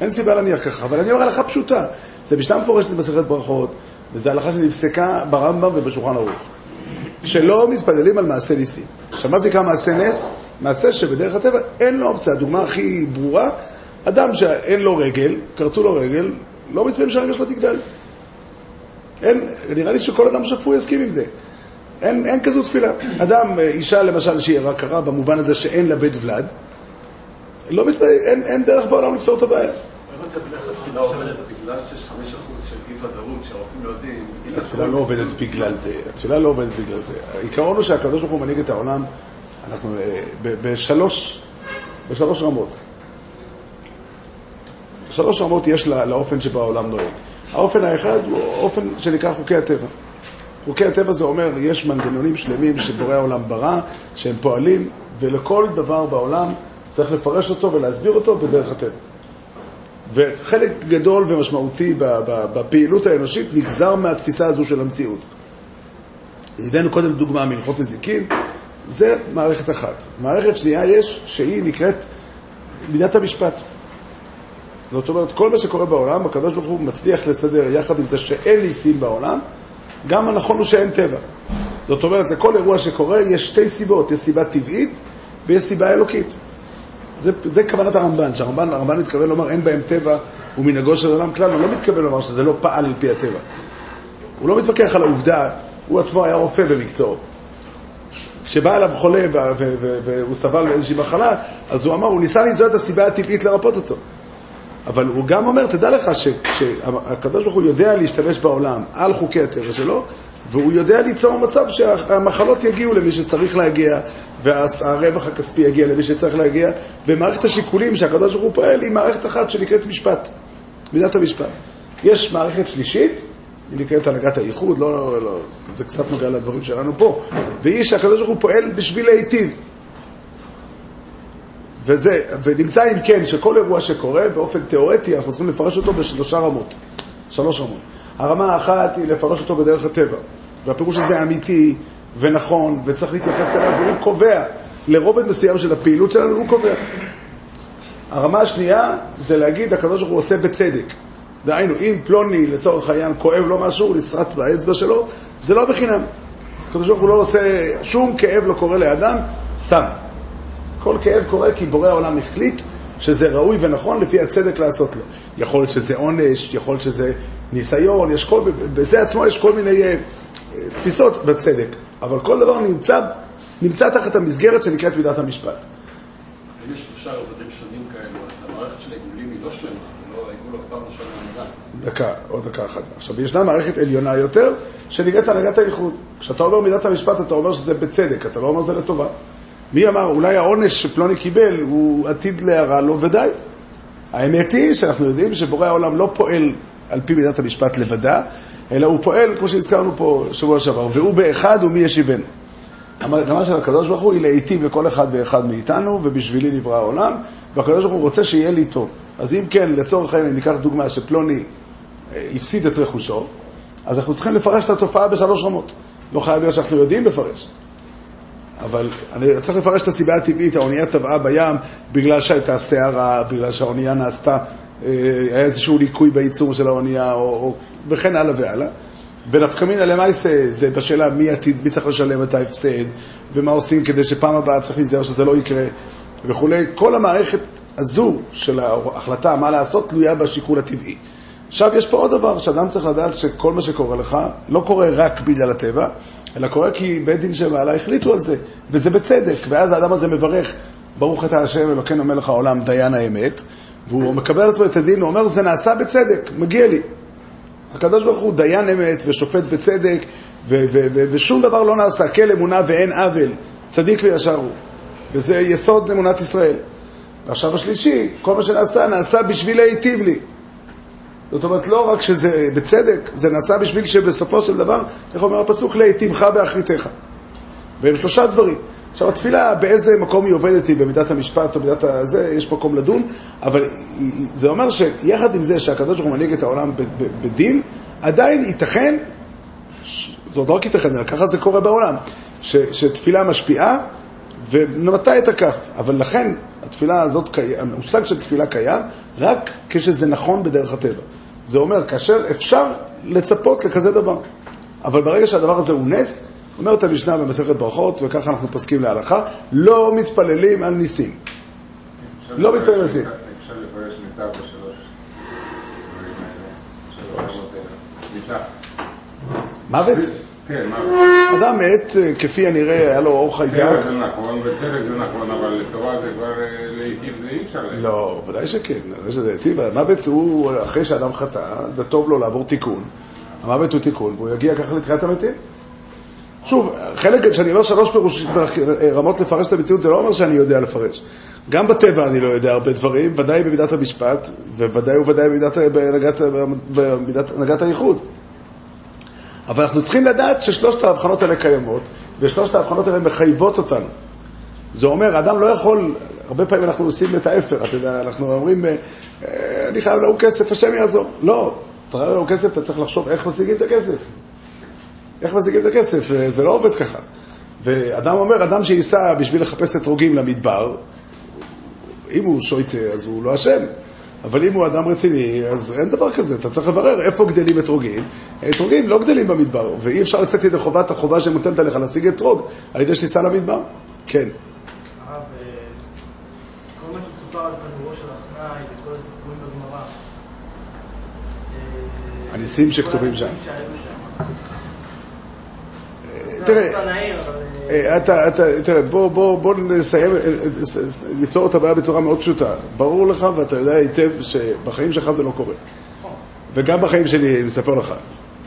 אין סיבה להניח ככה, אבל אני אומר הלכה פשוטה. זה משנה מפורשת במסכת ברכות, וזו הלכה שנפסקה ברמב"ם ובשולחן ערוך. שלא מתפללים על מעשה ניסים. עכשיו, מה זה נקרא מעשה נס? מעשה שבדרך הטבע אין לו אופציה. הדוגמה הכי ברורה, אדם שאין לו רגל, כרתו לו רגל, לא מתפללים שהרגל שלו תגדל. אין, נראה לי שכל אדם שפוי יסכים עם זה. אין, אין כזו תפילה. אדם, אה, אישה למשל שהיא הכרה במובן הזה שאין לה בית ולד, לא מתפלל, אין, אין דרך בעולם לפתור את הבעיה. התפילה עובדת בגלל שיש 5% של אי ודאות שהרופאים לא יודעים. התפילה לא עובדת בגלל זה, התפילה לא עובדת בגלל זה. העיקרון הוא שהקדוש ברוך הוא מנהיג את העולם, אנחנו אה, ב- בשלוש, בשלוש רמות. שלוש רמות יש לאופן שבו העולם נוהג. האופן האחד הוא אופן שנקרא חוקי הטבע. חוקי הטבע זה אומר, יש מנגנונים שלמים שבורא העולם ברא, שהם פועלים, ולכל דבר בעולם צריך לפרש אותו ולהסביר אותו בדרך הטבע. וחלק גדול ומשמעותי בפעילות האנושית נגזר מהתפיסה הזו של המציאות. הבאנו קודם דוגמה מהלכות נזיקין, זה מערכת אחת. מערכת שנייה יש, שהיא נקראת מידת המשפט. זאת אומרת, כל מה שקורה בעולם, הקדוש ברוך הוא מצליח לסדר יחד עם זה שאין ניסים בעולם, גם הנכון הוא שאין טבע. זאת אומרת, לכל אירוע שקורה יש שתי סיבות, יש סיבה טבעית ויש סיבה אלוקית. זה, זה כוונת הרמב"ן, שהרמב"ן הרמב"ן מתכוון לומר אין בהם טבע ומנהגו של עולם כלל, הוא לא מתכוון לומר שזה לא פעל על פי הטבע. הוא לא מתווכח על העובדה, הוא עצמו היה רופא במקצועו. כשבא אליו חולה והוא סבל מאיזושהי מחלה, אז הוא אמר, הוא ניסה למצוא את הסיבה הטבעית לרפות אותו. אבל הוא גם אומר, תדע לך שהקדוש ברוך הוא יודע להשתמש בעולם על חוקי הטבע שלו, והוא יודע ליצור מצב שהמחלות יגיעו למי שצריך להגיע, והרווח הכספי יגיע למי שצריך להגיע, ומערכת השיקולים שהקדוש ברוך הוא פועל היא מערכת אחת שנקראת משפט, מידת המשפט. יש מערכת שלישית, היא נקראת הנהגת הייחוד, לא, לא, לא, זה קצת נוגע לדברים שלנו פה, והיא שהקדוש ברוך הוא פועל בשביל להיטיב. וזה, ונמצא אם כן שכל אירוע שקורה באופן תיאורטי אנחנו צריכים לפרש אותו בשלושה רמות, שלוש רמות. הרמה האחת היא לפרש אותו בדרך הטבע, והפירוש הזה אמיתי ונכון וצריך להתייחס אליו והוא קובע, לרובד מסוים של הפעילות שלנו הוא קובע. הרמה השנייה זה להגיד הקדוש ברוך הוא עושה בצדק. דהיינו, אם פלוני לצורך העניין כואב לו משהו, נסרט באצבע שלו, זה לא בחינם. הקדוש ברוך הוא לא עושה, שום כאב לא קורה לאדם, סתם. כל כאב קורה כי בורא העולם החליט שזה ראוי ונכון לפי הצדק לעשות לו. יכול להיות שזה עונש, יכול להיות שזה ניסיון, יש כל, בזה עצמו יש כל מיני אה, תפיסות בצדק, אבל כל דבר נמצא, נמצא תחת המסגרת שנקראת מידת המשפט. אם יש שלושה רבדים שונים כאלו, אז המערכת של העיגולים היא לא שלמה, לא, העיגול אף פעם לא למדע. דקה, עוד דקה אחת. עכשיו, ישנה מערכת עליונה יותר, שנקראת הנהגת הייחוד. כשאתה אומר מידת המשפט, אתה אומר שזה בצדק, אתה לא אומר זה לטובה. מי אמר, אולי העונש שפלוני קיבל הוא עתיד להרע לו, ודי. האמת היא שאנחנו יודעים שבורא העולם לא פועל על פי מידת המשפט לבדה, אלא הוא פועל, כמו שהזכרנו פה שבוע שעבר, והוא באחד ומי ישיבנו. המגמה של הקדוש ברוך הוא היא להיטיב לכל אחד ואחד מאיתנו, ובשבילי נברא העולם, והקדוש ברוך הוא רוצה שיהיה לי טוב. אז אם כן, לצורך העניין, ניקח דוגמה שפלוני אה, הפסיד את רכושו, אז אנחנו צריכים לפרש את התופעה בשלוש רמות. לא חייב להיות שאנחנו יודעים לפרש. אבל אני צריך לפרש את הסיבה הטבעית, האונייה טבעה בים בגלל שהייתה סערה, בגלל שהאונייה נעשתה, אה, היה איזשהו ליקוי בייצור של האונייה, או, או, וכן הלאה והלאה. ונפקא מינא למעשה זה בשאלה מי עתיד, מי צריך לשלם את ההפסד, ומה עושים כדי שפעם הבאה צריך להיזהר שזה לא יקרה, וכולי. כל המערכת הזו של ההחלטה מה לעשות תלויה בשיקול הטבעי. עכשיו יש פה עוד דבר, שאדם צריך לדעת שכל מה שקורה לך לא קורה רק בגלל הטבע, אלא קורה כי בית דין שמעלה החליטו על זה, וזה בצדק, ואז האדם הזה מברך, ברוך אתה השם אלוקינו מלך העולם דיין האמת, והוא מקבל על את הדין, הוא אומר זה נעשה בצדק, מגיע לי. הקדוש ברוך הוא דיין אמת ושופט בצדק, ו- ו- ו- ושום דבר לא נעשה, כל אמונה ואין עוול, צדיק וישר הוא. וזה יסוד אמונת ישראל. ועכשיו השלישי, כל מה שנעשה, נעשה בשביל להיטיב לי. זאת אומרת, לא רק שזה בצדק, זה נעשה בשביל שבסופו של דבר, איך אומר הפסוק, להיטיבך באחריתך. והם שלושה דברים. עכשיו, התפילה, באיזה מקום היא עובדת, היא במידת המשפט או במידת הזה, יש מקום לדון, אבל זה אומר שיחד עם זה שהקדוש ברוך הוא מנהיג את העולם בדין, עדיין ייתכן, ש- זאת לא רק ייתכן, אלא ככה זה קורה בעולם, ש, שתפילה משפיעה ומטה את הכף. אבל לכן, התפילה הזאת, המושג של תפילה קיים רק כשזה נכון בדרך הטבע. זה אומר, כאשר אפשר לצפות לכזה דבר. אבל ברגע שהדבר הזה הוא נס, אומרת המשנה במסכת ברכות, וככה אנחנו פוסקים להלכה, לא מתפללים על ניסים. לא מתפלל לזה. אפשר לפרש מיטה בשלוש דברים האלה. שלוש דברים האלה. מיטה. מוות? כן, מה? אדם מת, אה, כפי הנראה, היה לו אור חיידק. כן, זה נכון, בצדק זה נכון, אבל לתורה זה כבר אה, לעיתים זה אי אפשר. לא, ודאי שכן. ודאי שזה היטיב. המוות הוא, אחרי שאדם חטא, וטוב לו לעבור תיקון, המוות הוא תיקון, והוא יגיע ככה לתחיית המתים. שוב, חלק, כשאני אומר שלוש פירוש, רמות לפרש את המציאות, זה לא אומר שאני יודע לפרש. גם בטבע אני לא יודע הרבה דברים, ודאי במידת המשפט, וודאי וודאי במידת הנהגת הייחוד. אבל אנחנו צריכים לדעת ששלושת ההבחנות האלה קיימות, ושלושת ההבחנות האלה מחייבות אותנו. זה אומר, אדם לא יכול, הרבה פעמים אנחנו עושים את ההפך, אתה יודע, אנחנו אומרים, אה, אני חייב להוא כסף, השם יעזור. לא, אתה חייב להוא כסף, אתה צריך לחשוב איך משיגים את הכסף. איך משיגים את הכסף, אה, זה לא עובד ככה. ואדם אומר, אדם שייסע בשביל לחפש אתרוגים למדבר, אם הוא שויטה, אז הוא לא אשם. אבל אם הוא אדם רציני, אז אין דבר כזה. אתה צריך לברר איפה גדלים אתרוגים. אתרוגים לא גדלים במדבר, ואי אפשר לצאת ידי חובת החובה שמוטלת עליך להשיג אתרוג על ידי שתיסע למדבר. כן. אה. אה, הניסים שכתובים שם. שם. תראה, אה, אה, אתה, אתה, תראה, בוא, בוא, בוא נסיים, אה, אה, נפתור את הבעיה בצורה מאוד פשוטה. ברור לך ואתה יודע היטב שבחיים שלך זה לא קורה. וגם בחיים שלי, אני מספר לך.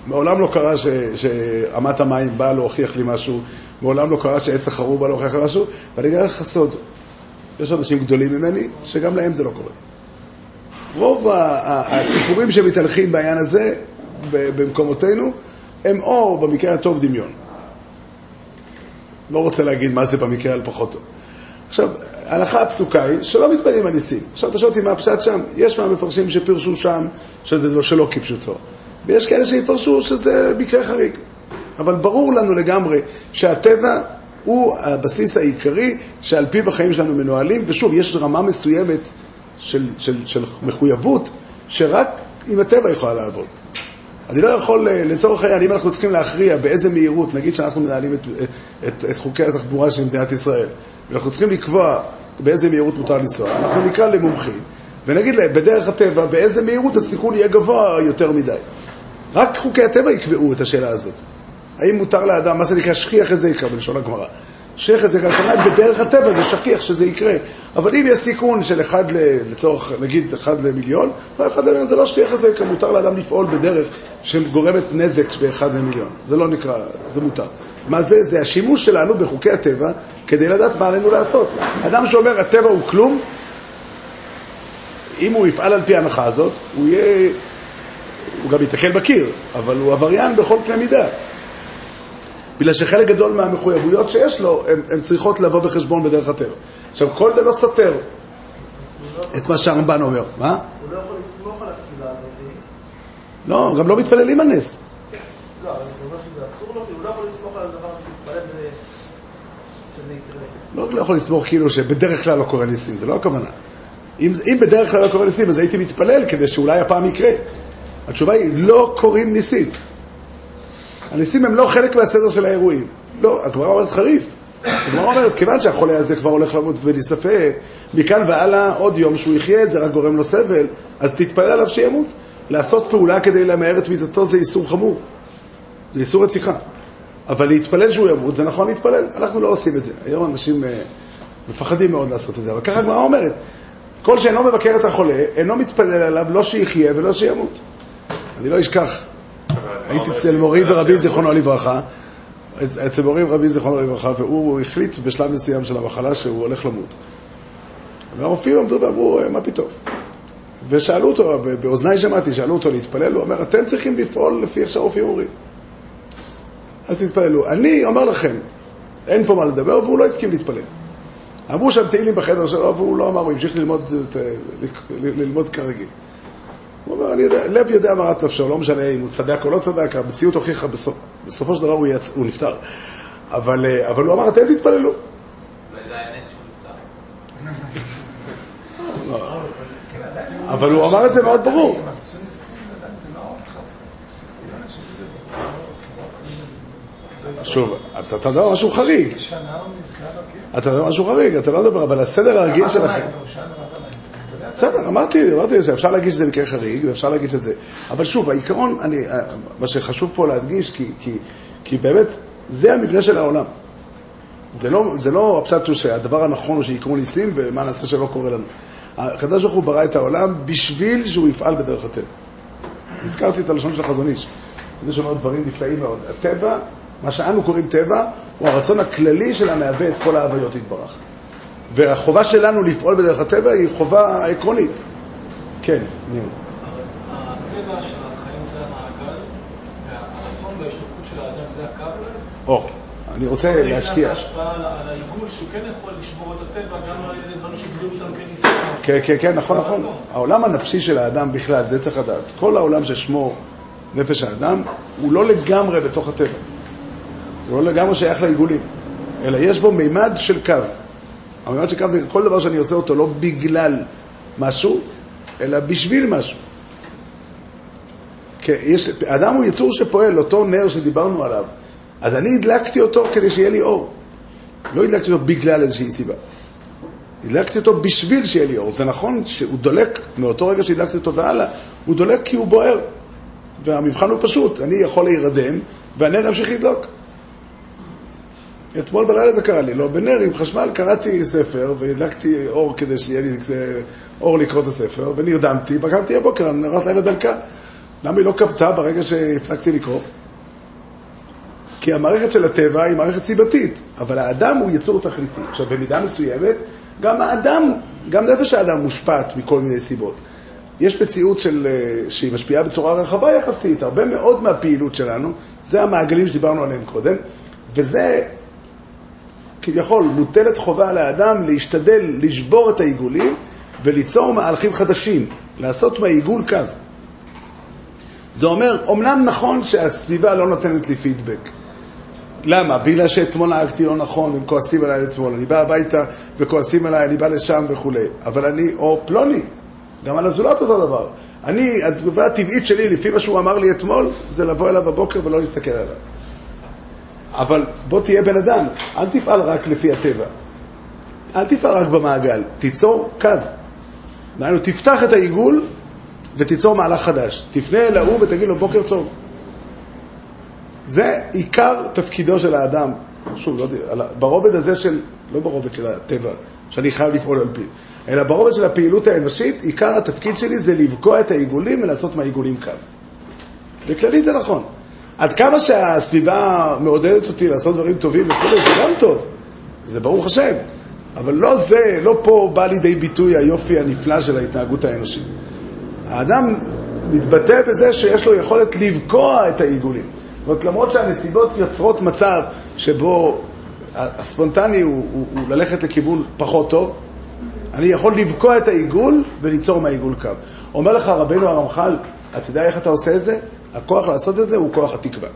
מעולם לא קרה ש, שאמת המים באה להוכיח לי משהו, מעולם לא קרה שעץ החרור בא להוכיח לי משהו, ואני אגיד לך סוד, יש אנשים גדולים ממני, שגם להם זה לא קורה. רוב הסיפורים שמתהלכים בעניין הזה, במקומותינו, הם או במקרה הטוב דמיון. לא רוצה להגיד מה זה במקרה על פחות טוב. עכשיו, ההלכה הפסוקה היא שלא מתפללים על ניסים. עכשיו אתה שואל אותי מה הפשט שם? יש מהמפרשים שפירשו שם שזה לא שלא כפשוטו, ויש כאלה שיפרשו שזה מקרה חריג. אבל ברור לנו לגמרי שהטבע הוא הבסיס העיקרי שעל פיו החיים שלנו מנוהלים, ושוב, יש רמה מסוימת של, של, של מחויבות שרק עם הטבע יכולה לעבוד. אני לא יכול, אה, לצורך העניין, אם אנחנו צריכים להכריע באיזה מהירות, נגיד שאנחנו מנהלים את, את, את חוקי התחבורה של מדינת ישראל, ואנחנו צריכים לקבוע באיזה מהירות מותר לנסוע, אנחנו נקרא למומחים, ונגיד להם, בדרך הטבע, באיזה מהירות הסיכון יהיה גבוה יותר מדי. רק חוקי הטבע יקבעו את השאלה הזאת. האם מותר לאדם, מה זה נקרא שכיח איזה יקרה בלשון הגמרא? איזה יקרה, כלומר בדרך הטבע זה שכיח שזה יקרה. אבל אם יש סיכון של אחד, ל, לצורך, נגיד, אחד למיליון, לא אחד למיליון, זה לא שכיח איזה יקרה, מותר לאדם לפעול בדרך שגורמת נזק באחד למיליון. זה לא נקרא, זה מותר. מה זה? זה השימוש שלנו בחוקי הטבע כדי לדעת מה עלינו לעשות. אדם שאומר הטבע הוא כלום, אם הוא יפעל על פי ההנחה הזאת, הוא יהיה... הוא גם ייתקל בקיר, אבל הוא עבריין בכל קנה מידה. בגלל שחלק גדול מהמחויבויות שיש לו, הן צריכות לבוא בחשבון בדרך הטבע. עכשיו, כל זה לא סותר את מה שהרמב"ן אומר. מה? הוא לא יכול לסמוך על התפילה הזאת. לא, גם לא מתפללים על נס. לא, אבל זה אומר שזה אסור לו, הוא לא יכול לסמוך על הדבר בזה שזה יקרה. לא, לא יכול לסמוך כאילו שבדרך כלל לא קורה ניסים, זה לא הכוונה. אם, אם בדרך כלל לא קורה ניסים, אז הייתי מתפלל כדי שאולי הפעם יקרה. התשובה היא, לא קורים ניסים. הניסים הם לא חלק מהסדר של האירועים. לא, הגמרא אומרת חריף. הגמרא אומרת, כיוון שהחולה הזה כבר הולך למות בלי ספק, מכאן והלאה עוד יום שהוא יחיה, זה רק גורם לו סבל, אז תתפלל עליו שימות. לעשות פעולה כדי למהר את מיתתו זה איסור חמור. זה איסור רציחה. אבל להתפלל שהוא ימות, זה נכון להתפלל. אנחנו לא עושים את זה. היום אנשים אה, מפחדים מאוד לעשות את זה, אבל ככה הגמרא אומרת. כל שאינו מבקר את החולה, אינו מתפלל עליו לא שיחיה ולא שימות. אני לא אשכח, הייתי אצל מורי ורבי זיכרונו לברכה, אצל מורי ורבי זיכרונו לברכה, והוא החליט בשלב מסוים של המחלה שהוא הולך למות. והרופאים עמדו ואמרו, מה פתאום? ושאלו אותו, באוזניי שמעתי, שאלו אותו להתפלל, הוא אומר, אתם צריכים לפעול לפי איך שהרופאים אומרים. אל תתפללו. אני אומר לכם, אין פה מה לדבר, והוא לא הסכים להתפלל. אמרו שם תהילים בחדר שלו, והוא לא אמר, הוא המשיך ללמוד, אה, ללמוד כרגיל. הוא אומר, אני יודע, לב יודע מרת נפשו, לא משנה אם הוא צדק או לא צדק, המציאות הוכיחה, בסופ, בסופו של דבר הוא, יצ... הוא נפטר. אבל, אה, אבל הוא אמר, אתם תתפללו. אבל הוא אמר את זה מאוד ברור. שוב, אז אתה מדבר משהו חריג. בקיר. אתה מדבר משהו חריג, אתה לא מדבר, אבל הסדר הרגיל שלכם... בסדר, אמרתי, אמרתי שאפשר להגיד שזה מקרה חריג, ואפשר להגיד שזה... אבל שוב, העיקרון, אני, מה שחשוב פה להדגיש, כי, כי, כי באמת, זה המבנה של העולם. זה לא, זה לא הפשט שהדבר הנכון הוא שיקרו ניסים, ומה נעשה שלא קורה לנו. הקדוש ברוך הוא ברא את העולם בשביל שהוא יפעל בדרך הטבע. הזכרתי את הלשון של החזון איש. זה שאומר דברים נפלאים מאוד. הטבע, מה שאנו קוראים טבע, הוא הרצון הכללי של המהווה את כל ההוויות יתברך. והחובה שלנו לפעול בדרך הטבע היא חובה עקרונית. כן, ניר. הטבע של החיים זה המעגל, והרצון וההשתוקקות של האדם זה הקו. או, אני רוצה להשקיע. ההשפעה על על העיגול, שהוא כן יכול לשבור את הטבע גם על ידי דברים שהגדירו אותם כניסים. כן, כן, כן, נכון, נכון. העולם הנפשי של האדם בכלל, זה צריך לדעת. כל העולם ששמו נפש האדם, הוא לא לגמרי בתוך הטבע. הוא לא לגמרי שייך לעיגולים, אלא יש בו מימד של קו. המימד של קו זה כל דבר שאני עושה אותו לא בגלל משהו, אלא בשביל משהו. יש, האדם הוא יצור שפועל, אותו נר שדיברנו עליו. אז אני הדלקתי אותו כדי שיהיה לי אור. לא הדלקתי אותו בגלל איזושהי סיבה. הדלקתי אותו בשביל שיהיה לי אור. זה נכון שהוא דולק, מאותו רגע שהדלקתי אותו והלאה, הוא דולק כי הוא בוער. והמבחן הוא פשוט, אני יכול להירדם, והנר ימשיך לדלוק. אתמול בלילה זה קרה לי, לא בנר עם חשמל, קראתי ספר והדלקתי אור כדי שיהיה לי אור לקרוא את הספר, ונרדמתי, קמתי הבוקר, נרת לילה דלקה. למה היא לא כבתה ברגע שהפסקתי לקרוא? כי המערכת של הטבע היא מערכת סיבתית, אבל האדם הוא יצור תכליתי. עכשיו, במידה מסוימת, גם האדם, גם נפש האדם מושפעת מכל מיני סיבות. יש מציאות של, אה, שהיא משפיעה בצורה רחבה יחסית, הרבה מאוד מהפעילות שלנו, זה המעגלים שדיברנו עליהם קודם, וזה כביכול מוטלת חובה על האדם להשתדל לשבור את העיגולים וליצור מהלכים חדשים, לעשות מהעיגול קו. זה אומר, אמנם נכון שהסביבה לא נותנת לי פידבק. למה? בגלל שאתמול נהגתי לא נכון, הם כועסים עליי אתמול. אני בא הביתה וכועסים עליי, אני בא לשם וכולי. אבל אני, או פלוני, גם על הזולת אותו דבר. אני, התגובה הטבעית שלי, לפי מה שהוא אמר לי אתמול, זה לבוא אליו בבוקר ולא להסתכל עליו. אבל בוא תהיה בן אדם, אל תפעל רק לפי הטבע. אל תפעל רק במעגל, תיצור קו. דהיינו, תפתח את העיגול ותיצור מהלך חדש. תפנה אל ההוא ותגיד לו בוקר טוב. זה עיקר תפקידו של האדם. שוב, לא יודע, ברובד הזה של, לא ברובד של הטבע, שאני חייב לפעול על פיו, אלא ברובד של הפעילות האנושית, עיקר התפקיד שלי זה לבקוע את העיגולים ולעשות מהעיגולים קו. בכללית זה נכון. עד כמה שהסביבה מעודדת אותי לעשות דברים טובים וכו', זה גם טוב, זה ברוך השם. אבל לא זה, לא פה בא לידי ביטוי היופי הנפלא של ההתנהגות האנושית. האדם מתבטא בזה שיש לו יכולת לבקוע את העיגולים. זאת אומרת, למרות שהנסיבות יוצרות מצב שבו הספונטני הוא, הוא, הוא ללכת לכיוון פחות טוב, אני יכול לבקוע את העיגול וליצור מהעיגול קו. אומר לך רבנו הרמח"ל, אתה יודע איך אתה עושה את זה? הכוח לעשות את זה הוא כוח התקווה.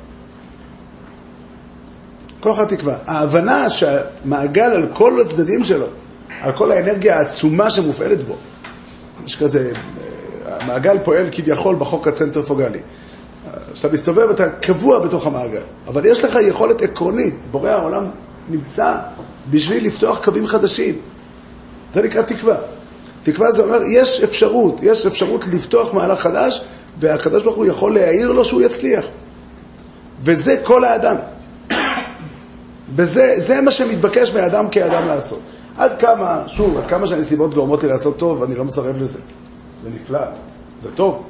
כוח התקווה. ההבנה שהמעגל על כל הצדדים שלו, על כל האנרגיה העצומה שמופעלת בו, יש כזה, המעגל פועל כביכול בחוק הצנטרפוגלי. כשאתה מסתובב אתה קבוע בתוך המעגל, אבל יש לך יכולת עקרונית, בורא העולם נמצא בשביל לפתוח קווים חדשים. זה נקרא תקווה. תקווה זה אומר, יש אפשרות, יש אפשרות לפתוח מהלך חדש, והקדוש ברוך הוא יכול להעיר לו שהוא יצליח. וזה כל האדם. וזה זה מה שמתבקש מאדם כאדם לעשות. עד כמה, שוב, עד כמה שהנסיבות גורמות לי לעשות טוב, אני לא מסרב לזה. זה נפלא, זה טוב.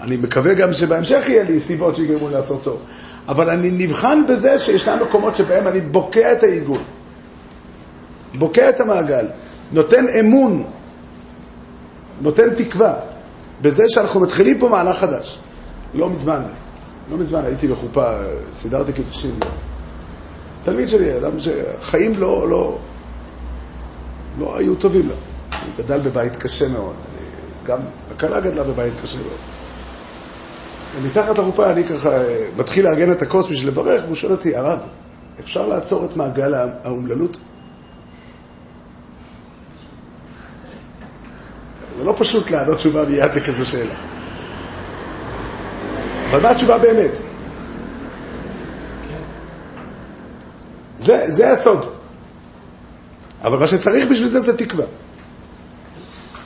אני מקווה גם שבהמשך יהיה לי סיבות שיגרמו לי לעשות טוב. אבל אני נבחן בזה שישנם מקומות שבהם אני בוקע את העיגול, בוקע את המעגל, נותן אמון, נותן תקווה, בזה שאנחנו מתחילים פה מהלך חדש. לא מזמן, לא מזמן הייתי בחופה, סידרתי קידושים. תלמיד שלי, אדם שחיים לא, לא, לא היו טובים לו. הוא גדל בבית קשה מאוד. גם הכלה גדלה בבית קשה מאוד. ומתחת לחופה אני ככה אה, מתחיל לארגן את הכוס בשביל לברך, והוא שואל אותי, הרב, אפשר לעצור את מעגל האומללות? זה לא פשוט לענות תשובה מיד לכזו שאלה. אבל מה התשובה באמת? זה, זה הסוד. אבל מה שצריך בשביל זה זה תקווה.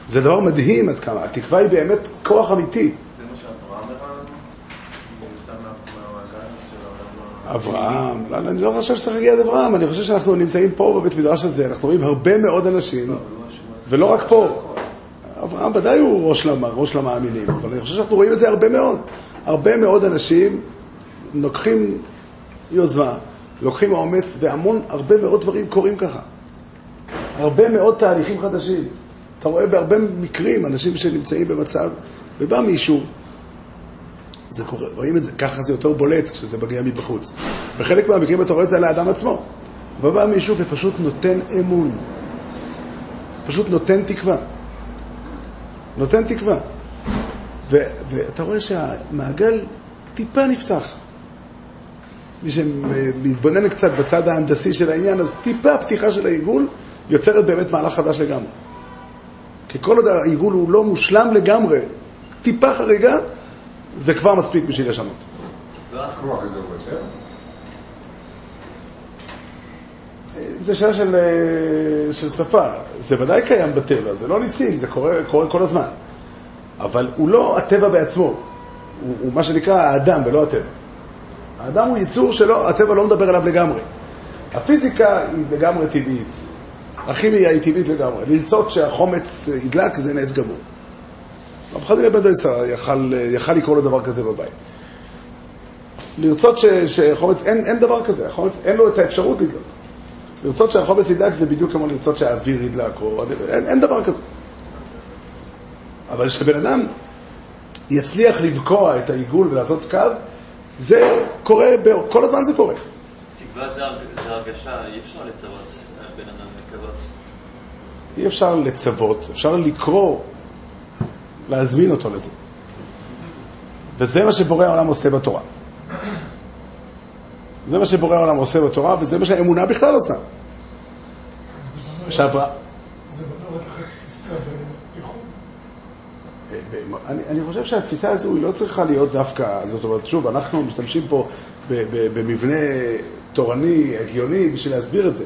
זה דבר מדהים עד כמה. התקווה היא באמת כוח אמיתי. אברהם, לא, אני לא חושב שצריך להגיע עד אברהם, אני חושב שאנחנו נמצאים פה בבית מדרש הזה, אנחנו רואים הרבה מאוד אנשים, ולא רק פה. אברהם ודאי הוא ראש, למ, ראש למאמינים, אבל אני חושב שאנחנו רואים את זה הרבה מאוד. הרבה מאוד אנשים לוקחים יוזמה, לוקחים אומץ, והמון, הרבה מאוד דברים קורים ככה. הרבה מאוד תהליכים חדשים. אתה רואה בהרבה מקרים אנשים שנמצאים במצב, ובא מישהו, זה קורה, רואים את זה, ככה זה יותר בולט כשזה מגיע מבחוץ. בחלק מהמקרים אתה רואה את זה על האדם עצמו. ובא מישהו ופשוט נותן אמון. פשוט נותן תקווה. נותן תקווה. ו, ואתה רואה שהמעגל טיפה נפתח. מי שמתבונן קצת בצד ההנדסי של העניין, אז טיפה פתיחה של העיגול יוצרת באמת מהלך חדש לגמרי. כי כל עוד העיגול הוא לא מושלם לגמרי, טיפה חריגה, זה כבר מספיק בשביל לשנות. הכוח הזה הוא יותר? זה שאלה של, אה, של שפה. זה ודאי קיים בטבע, זה לא ניסים, זה קורה, קורה כל הזמן. אבל הוא לא הטבע בעצמו, הוא, הוא מה שנקרא האדם ולא הטבע. האדם הוא יצור שלא, הטבע לא מדבר עליו לגמרי. הפיזיקה היא לגמרי טבעית, הכימיה היא טבעית לגמרי. לרצות שהחומץ ידלק זה נס גמור. רב חנינא בן דויסר יכל, יכל לקרוא לו דבר כזה בבית. לרצות ש, שחומץ, אין, אין דבר כזה, החומץ אין לו את האפשרות לדלוק. לרצות שהחומץ ידלק זה בדיוק כמו לרצות שהאוויר ידלק, או, אין, אין דבר כזה. אבל כשבן אדם יצליח לבקוע את העיגול ולעשות קו, זה קורה, ב- כל הזמן זה קורה. תקווה זה הר- זה הרגשה, אי אפשר לצוות על בן אדם לקוות. אי אפשר לצוות, אפשר לקרוא, להזמין אותו לזה. וזה מה שבורא העולם עושה בתורה. זה מה שבורא העולם עושה בתורה, וזה מה שהאמונה בכלל עושה. זה בא רק אחרי תפיסה ואיכות. אני, אני חושב שהתפיסה הזו היא לא צריכה להיות דווקא, זאת אומרת, שוב, אנחנו משתמשים פה במבנה תורני, הגיוני, בשביל להסביר את זה.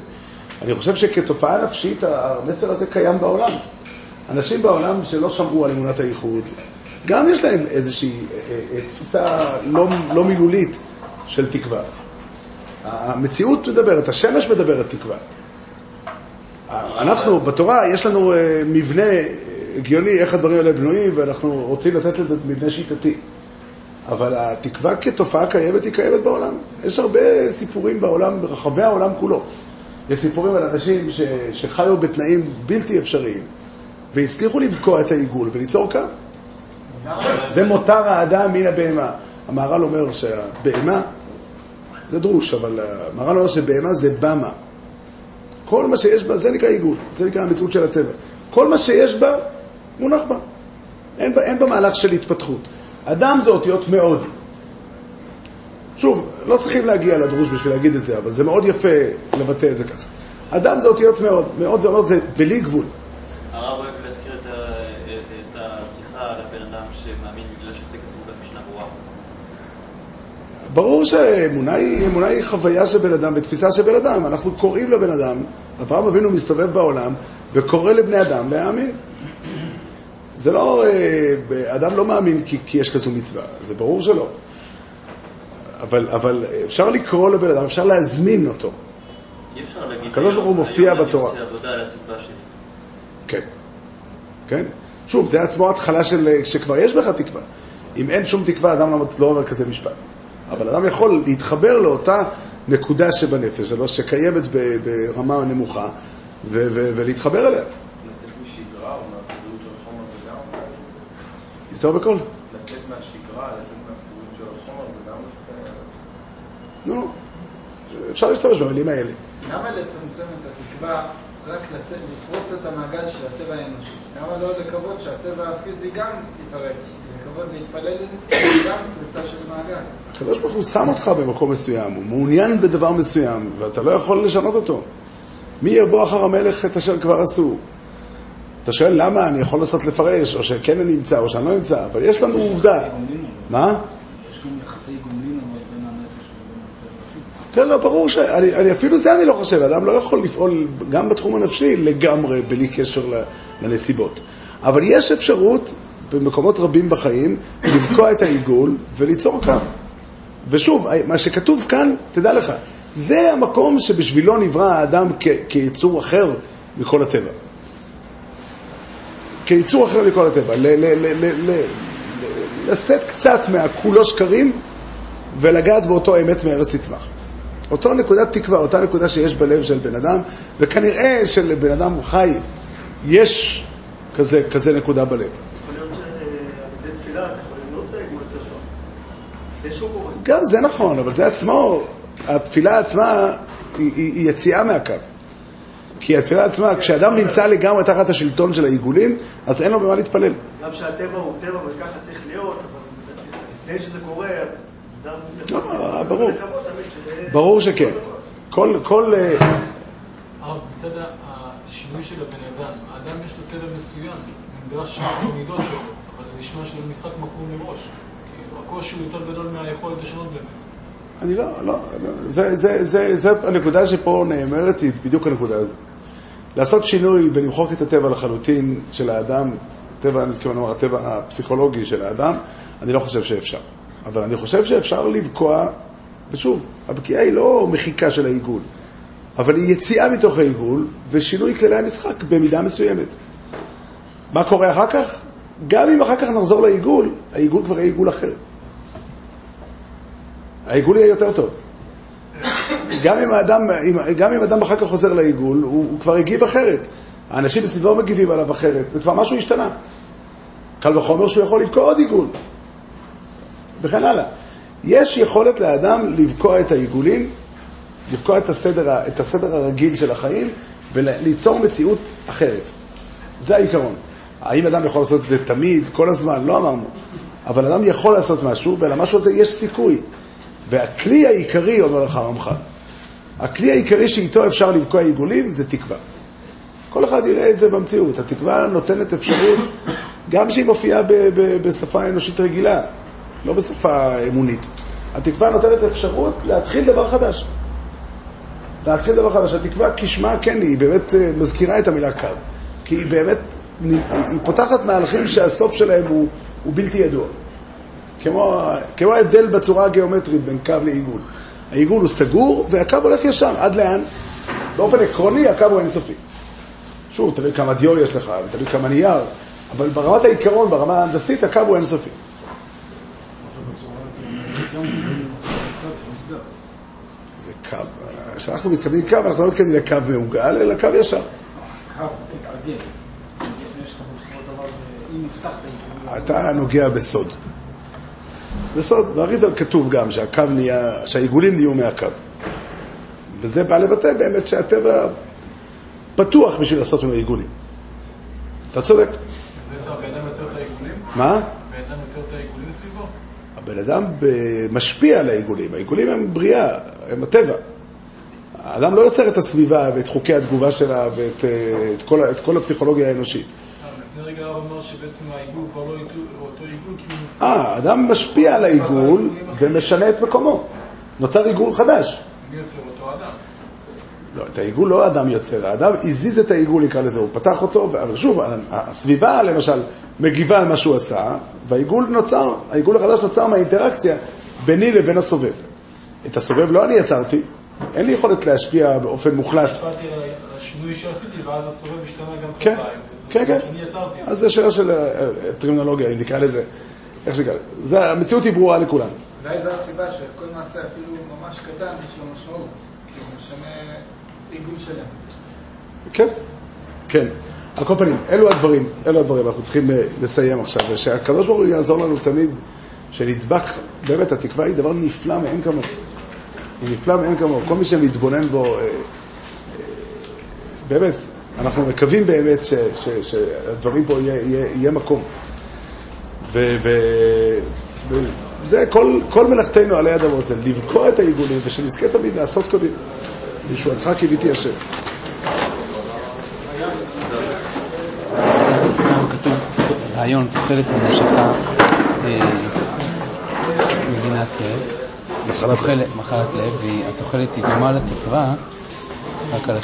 אני חושב שכתופעה נפשית המסר הזה קיים בעולם. אנשים בעולם שלא שמעו על אמונת הייחוד, גם יש להם איזושהי אה, אה, תפיסה לא, לא מילולית של תקווה. המציאות מדברת, השמש מדברת תקווה. אנחנו, בתורה, יש לנו אה, מבנה הגיוני איך הדברים האלה בנויים, ואנחנו רוצים לתת לזה מבנה שיטתי. אבל התקווה כתופעה קיימת, היא קיימת בעולם. יש הרבה סיפורים בעולם, ברחבי העולם כולו. יש סיפורים על אנשים ש, שחיו בתנאים בלתי אפשריים, והצליחו לבקוע את העיגול וליצור קו. זה מותר האדם מן הבהמה. המהר"ל אומר שהבהמה, זה דרוש, אבל המהר"ל אומר שבהמה זה במה. כל מה שיש בה, זה נקרא עיגול, זה נקרא המציאות של הטבע. כל מה שיש בה, מונח בה. אין בה, אין בה מהלך של התפתחות. אדם זה אותיות מאוד. שוב, לא צריכים להגיע לדרוש בשביל להגיד את זה, אבל זה מאוד יפה לבטא את זה ככה. אדם זה אותיות מאוד. מאוד זה אומר, זה בלי גבול. הרב אוהב להזכיר את ה- את- את הבדיחה על הבן אדם שמאמין בגלל שזה כתוב במשנה ברורה. ברור שאמונה היא, אמונה היא חוויה של בן אדם ותפיסה של בן אדם. אנחנו קוראים לבן אדם, אברהם אבינו מסתובב בעולם וקורא לבני אדם להאמין. זה לא, אה, אדם לא מאמין כי, כי יש כזו מצווה, זה ברור שלא. אבל, אבל אפשר לקרוא לבן אדם, אפשר להזמין אותו. הקדוש ברוך הוא מופיע בתורה. כן. כן? שוב, זה עצמו התחלה של שכבר יש בך תקווה. אם אין שום תקווה, אדם לא, לא אומר כזה משפט. אבל אדם יכול להתחבר לאותה נקודה שבנפש שלו, שקיימת ב, ברמה נמוכה, ו, ו, ולהתחבר אליה. לצאת משגרה או מהפעילות של החומר זה גם... יותר בקול. לצאת מהשגרה, לצאת מהפעילות של החומר זה גם... נו, אפשר להשתמש במילים האלה. למה לצמצם את התקווה רק לפרוץ את המעגל של הטבע האנושי? למה לא לקוות שהטבע הפיזי גם ייפרץ? לקוות להתפלל לנזכר גם פריצה של מעגל. הקדוש ברוך הוא שם אותך במקום מסוים, הוא מעוניין בדבר מסוים, ואתה לא יכול לשנות אותו. מי יבוא אחר המלך את אשר כבר עשו? אתה שואל למה אני יכול לנסות לפרש, או שכן אני נמצא, או שאני לא נמצא, אבל יש לנו עובדה. מה? יש גם יחסי גומלין אבל בין הנפש ובין הטבע הפיזי. כן, לא, ברור ש... אני, אני, אפילו זה אני לא חושב, אדם לא יכול לפעול גם בתחום הנפשי לגמרי בלי קשר לנסיבות. אבל יש אפשרות במקומות רבים בחיים לבקוע את העיגול וליצור קו. ושוב, מה שכתוב כאן, תדע לך, זה המקום שבשבילו נברא האדם כ- כיצור אחר מכל הטבע. כיצור אחר מכל הטבע. לשאת קצת מהכולו שקרים ולגעת באותו אמת מארץ תצמח. אותו נקודת תקווה, אותה נקודה שיש בלב של בן אדם, וכנראה שלבן אדם חי יש כזה, כזה נקודה בלב. שהוא קורה. גם זה נכון, אבל זה עצמו, התפילה עצמה היא, היא, היא יציאה מהקו. כי התפילה עצמה, כשאדם נמצא לגמרי תחת השלטון של העיגולים, אז אין לו במה להתפלל. גם שהטבע הוא טבע וככה צריך להיות, אבל לפני שזה קורה, אז ברור. תמיד שזה- ברור שכן. כל, כל, אה, מצד השינוי של הבן אדם, האדם יש לו טבע מסוים, נדרש שינוי במידות שלו, אבל זה נשמע שזה משחק מקום מראש. כאילו, הקושי הוא יותר גדול מהיכולת לשנות באמת. אני לא, לא, לא זה, זה, זה, זה הנקודה שפה נאמרת, היא בדיוק הנקודה הזו. לעשות שינוי ולמחוק את הטבע לחלוטין של האדם, הטבע, אני מתכוון לומר, הטבע הפסיכולוגי של האדם, אני לא חושב שאפשר. אבל אני חושב שאפשר לבקוע, ושוב, הבקיעה היא לא מחיקה של העיגול, אבל היא יציאה מתוך העיגול ושינוי כללי המשחק במידה מסוימת. מה קורה אחר כך? גם אם אחר כך נחזור לעיגול, העיגול כבר יהיה עיגול אחר. העיגול יהיה יותר טוב. גם אם האדם, גם אם אדם אחר כך חוזר לעיגול, הוא, הוא כבר הגיב אחרת. האנשים מסביבו מגיבים עליו אחרת, זה כבר משהו השתנה. קל וחומר שהוא יכול לבקוע עוד עיגול, וכן הלאה. יש יכולת לאדם לבקוע את העיגולים, לבקוע את הסדר, את הסדר הרגיל של החיים וליצור מציאות אחרת. זה העיקרון. האם אדם יכול לעשות את זה תמיד, כל הזמן? לא אמרנו. אבל אדם יכול לעשות משהו, ולמשהו הזה יש סיכוי. והכלי העיקרי, אומר לך הרמח"ל, הכלי העיקרי שאיתו אפשר לבקוע עיגולים זה תקווה. כל אחד יראה את זה במציאות. התקווה נותנת אפשרות, גם שהיא מופיעה בשפה אנושית רגילה, לא בשפה אמונית. התקווה נותנת אפשרות להתחיל דבר חדש. להתחיל דבר חדש. התקווה כשמה כן, היא באמת אה, מזכירה את המילה קו. כי היא באמת, היא פותחת מהלכים שהסוף שלהם הוא, הוא בלתי ידוע. כמו, כמו ההבדל בצורה הגיאומטרית בין קו לעיגול. העיגול הוא סגור והקו הולך ישר. עד לאן? באופן עקרוני הקו הוא אינסופי. שוב, תלוי כמה דיו יש לך, תלוי כמה נייר, אבל ברמת העיקרון, ברמה ההנדסית, הקו הוא אינסופי. כשאנחנו מתכוונים קו, אנחנו לא מתכוונים לקו מעוגל, אלא קו ישר. קו מתעגל. אתה נוגע בסוד. בסוד, באריזל כתוב גם שהקו נהיה, שהעיגולים נהיו מהקו. וזה בא לבטא באמת שהטבע פתוח בשביל לעשות ממנו עיגולים. אתה צודק. מה? הבן אדם ב- משפיע על העיגולים. העיגולים הם בריאה, הם הטבע. האדם לא יוצר את הסביבה ואת חוקי התגובה שלה ואת אה, את כל, את כל הפסיכולוגיה האנושית. לא אה, האדם משפיע על העיגול ומשנה את מקומו. נוצר עיגול חדש. מי יוצר אותו אדם? לא, את העיגול לא האדם יוצר, האדם הזיז את העיגול, נקרא לזה, הוא פתח אותו, אבל שוב, הסביבה למשל מגיבה על מה שהוא עשה, והעיגול נוצר, העיגול החדש נוצר מהאינטראקציה ביני לבין הסובב. את הסובב לא אני יצרתי, אין לי יכולת להשפיע באופן מוחלט. השפעתי על השינוי שעשיתי ואז הסובב השתנה גם כן. כן, כן. יצרתי. אז זה שאלה של אה, טרמינולוגיה, אם נקרא לזה, איך שנקרא לזה. זה- המציאות היא ברורה לכולם. אולי זו הסיבה שכל מעשה אפילו ממש קטן יש לו משמעות, כי הוא משנה עיגול שלם. כן, כן. על כל פנים, אלו הדברים, אלו הדברים, אנחנו צריכים אה, לסיים עכשיו, ושהקדוש ברוך הוא יעזור לנו תמיד, שנדבק, באמת, התקווה היא דבר נפלא מאין כמוהו. נפלא מאין כמוהו. כל מי שמתבונן בו, אה, אה, באמת, אנחנו מקווים באמת שהדברים פה יהיה, יהיה, יהיה מקום. ו- ו- וזה כל, כל מלאכתנו עלי אדמות, זה לבקוע את העיגולים ושנזכה תמיד לעשות קווים. בישועתך קיוויתי השם. רעיון, תוחלת ממושכה אה, מדינת לב. מחלת לב. תוחלת- מחלת לב, והתוחלת היא דומה לתקווה, רק על